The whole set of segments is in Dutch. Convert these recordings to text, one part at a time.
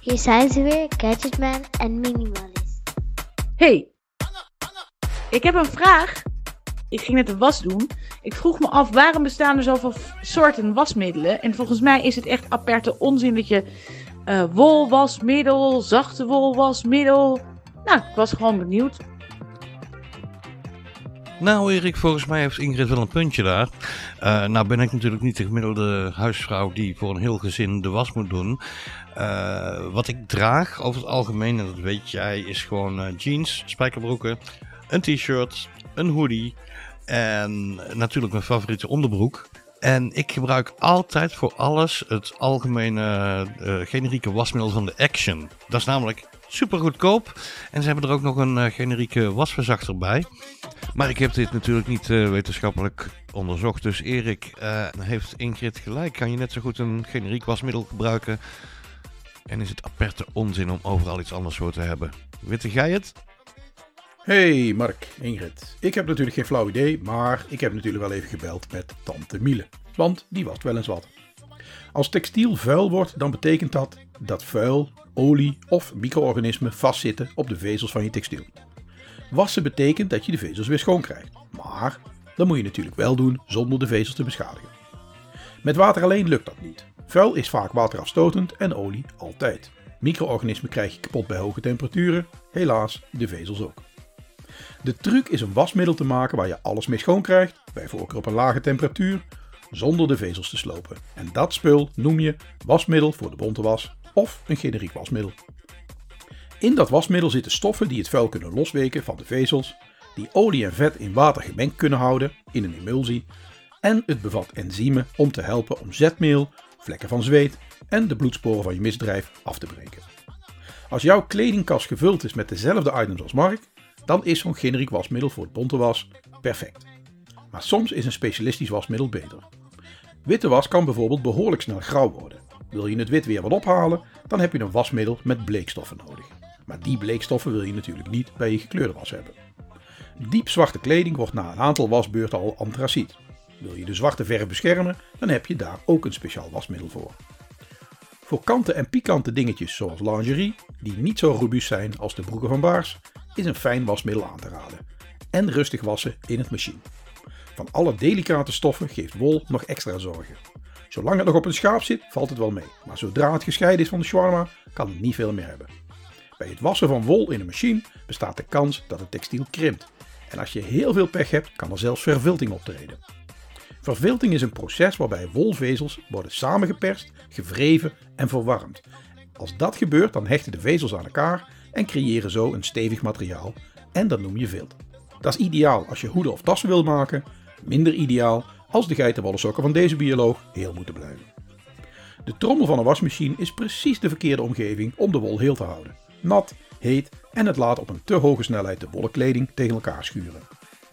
Hier zijn ze weer, Gadgetman en Minimalist. Hey, ik heb een vraag. Ik ging net de was doen. Ik vroeg me af, waarom bestaan er zoveel soorten wasmiddelen? En volgens mij is het echt aperte onzin dat je eh wolwasmiddel, zachte wolwasmiddel... Nou, ik was gewoon benieuwd. Nou Erik, volgens mij heeft Ingrid wel een puntje daar. Eh, nou ben ik natuurlijk niet de gemiddelde huisvrouw die voor een heel gezin de was moet doen. Eh, wat ik draag over het algemeen, en dat weet jij, is gewoon eh, jeans, spijkerbroeken, een t-shirt, een hoodie en natuurlijk mijn favoriete onderbroek. En ik gebruik altijd voor alles het algemene eh, generieke wasmiddel van de Action. Dat is namelijk super goedkoop. En ze hebben er ook nog een eh, generieke wasverzachter bij. Maar ik heb dit natuurlijk niet eh, wetenschappelijk onderzocht. Dus Erik, heeft Ingrid gelijk. Kan je net zo goed een generiek wasmiddel gebruiken? En is het aperte onzin om overal iets anders voor te hebben? Witte jij het? Hey Mark, Ingrid. Ik heb natuurlijk geen flauw idee, maar ik heb natuurlijk wel even gebeld met tante Miele. Want die wast wel eens wat. Als textiel vuil wordt, dan betekent dat dat vuil, olie of micro-organismen vastzitten op de vezels van je textiel. Wassen betekent dat je de vezels weer schoon krijgt. Maar dat moet je natuurlijk wel doen zonder de vezels te beschadigen. Met water alleen lukt dat niet. Vuil is vaak waterafstotend en olie altijd. Micro-organismen krijg je kapot bij hoge temperaturen, helaas de vezels ook. De truc is een wasmiddel te maken waar je alles mee schoon krijgt, bij voorkeur op een lage temperatuur, zonder de vezels te slopen. En dat spul noem je wasmiddel voor de bonte was of een generiek wasmiddel. In dat wasmiddel zitten stoffen die het vuil kunnen losweken van de vezels, die olie en vet in water gemengd kunnen houden in een emulsie en het bevat enzymen om te helpen om zetmeel, vlekken van zweet en de bloedsporen van je misdrijf af te breken. Als jouw kledingkast gevuld is met dezelfde items als Mark, dan is zo'n generiek wasmiddel voor het bonte was perfect. Maar soms is een specialistisch wasmiddel beter. Witte was kan bijvoorbeeld behoorlijk snel grauw worden. Wil je het wit weer wat ophalen, dan heb je een wasmiddel met bleekstoffen nodig. Maar die bleekstoffen wil je natuurlijk niet bij je gekleurde was hebben. Diep zwarte kleding wordt na een aantal wasbeurten al antraciet. Wil je de zwarte verf beschermen, dan heb je daar ook een speciaal wasmiddel voor. Voor kanten en pikante dingetjes zoals lingerie, die niet zo robuust zijn als de broeken van Baars, is een fijn wasmiddel aan te raden. En rustig wassen in het machine. Van alle delicate stoffen geeft wol nog extra zorgen. Zolang het nog op een schaap zit, valt het wel mee. Maar zodra het gescheiden is van de shawarma, kan het niet veel meer hebben. Bij het wassen van wol in een machine bestaat de kans dat het textiel krimpt. En als je heel veel pech hebt, kan er zelfs vervilting optreden. Vervilting is een proces waarbij wolvezels worden samengeperst, gevreven en verwarmd. Als dat gebeurt, dan hechten de vezels aan elkaar en creëren zo een stevig materiaal en dat noem je vilt. Dat is ideaal als je hoeden of tassen wil maken, minder ideaal als de geitenwolle sokken van deze bioloog heel moeten blijven. De trommel van een wasmachine is precies de verkeerde omgeving om de wol heel te houden. Nat, heet en het laat op een te hoge snelheid de wollen kleding tegen elkaar schuren.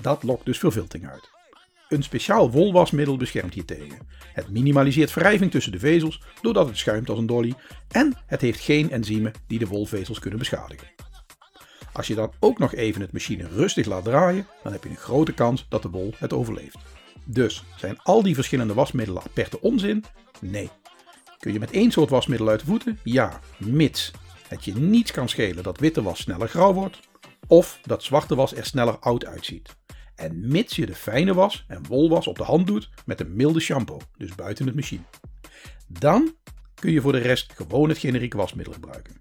Dat lokt dus vervilting uit. Een speciaal wolwasmiddel beschermt hiertegen. Het minimaliseert wrijving tussen de vezels doordat het schuimt als een dolly en het heeft geen enzymen die de wolvezels kunnen beschadigen. Als je dan ook nog even het machine rustig laat draaien, dan heb je een grote kans dat de wol het overleeft. Dus zijn al die verschillende wasmiddelen aperte onzin? Nee. Kun je met één soort wasmiddel uit de voeten? Ja, mits het je niets kan schelen dat witte was sneller grauw wordt of dat zwarte was er sneller oud uitziet. En mits je de fijne was en wolwas op de hand doet met een milde shampoo, dus buiten het machine. Dan kun je voor de rest gewoon het generieke wasmiddel gebruiken.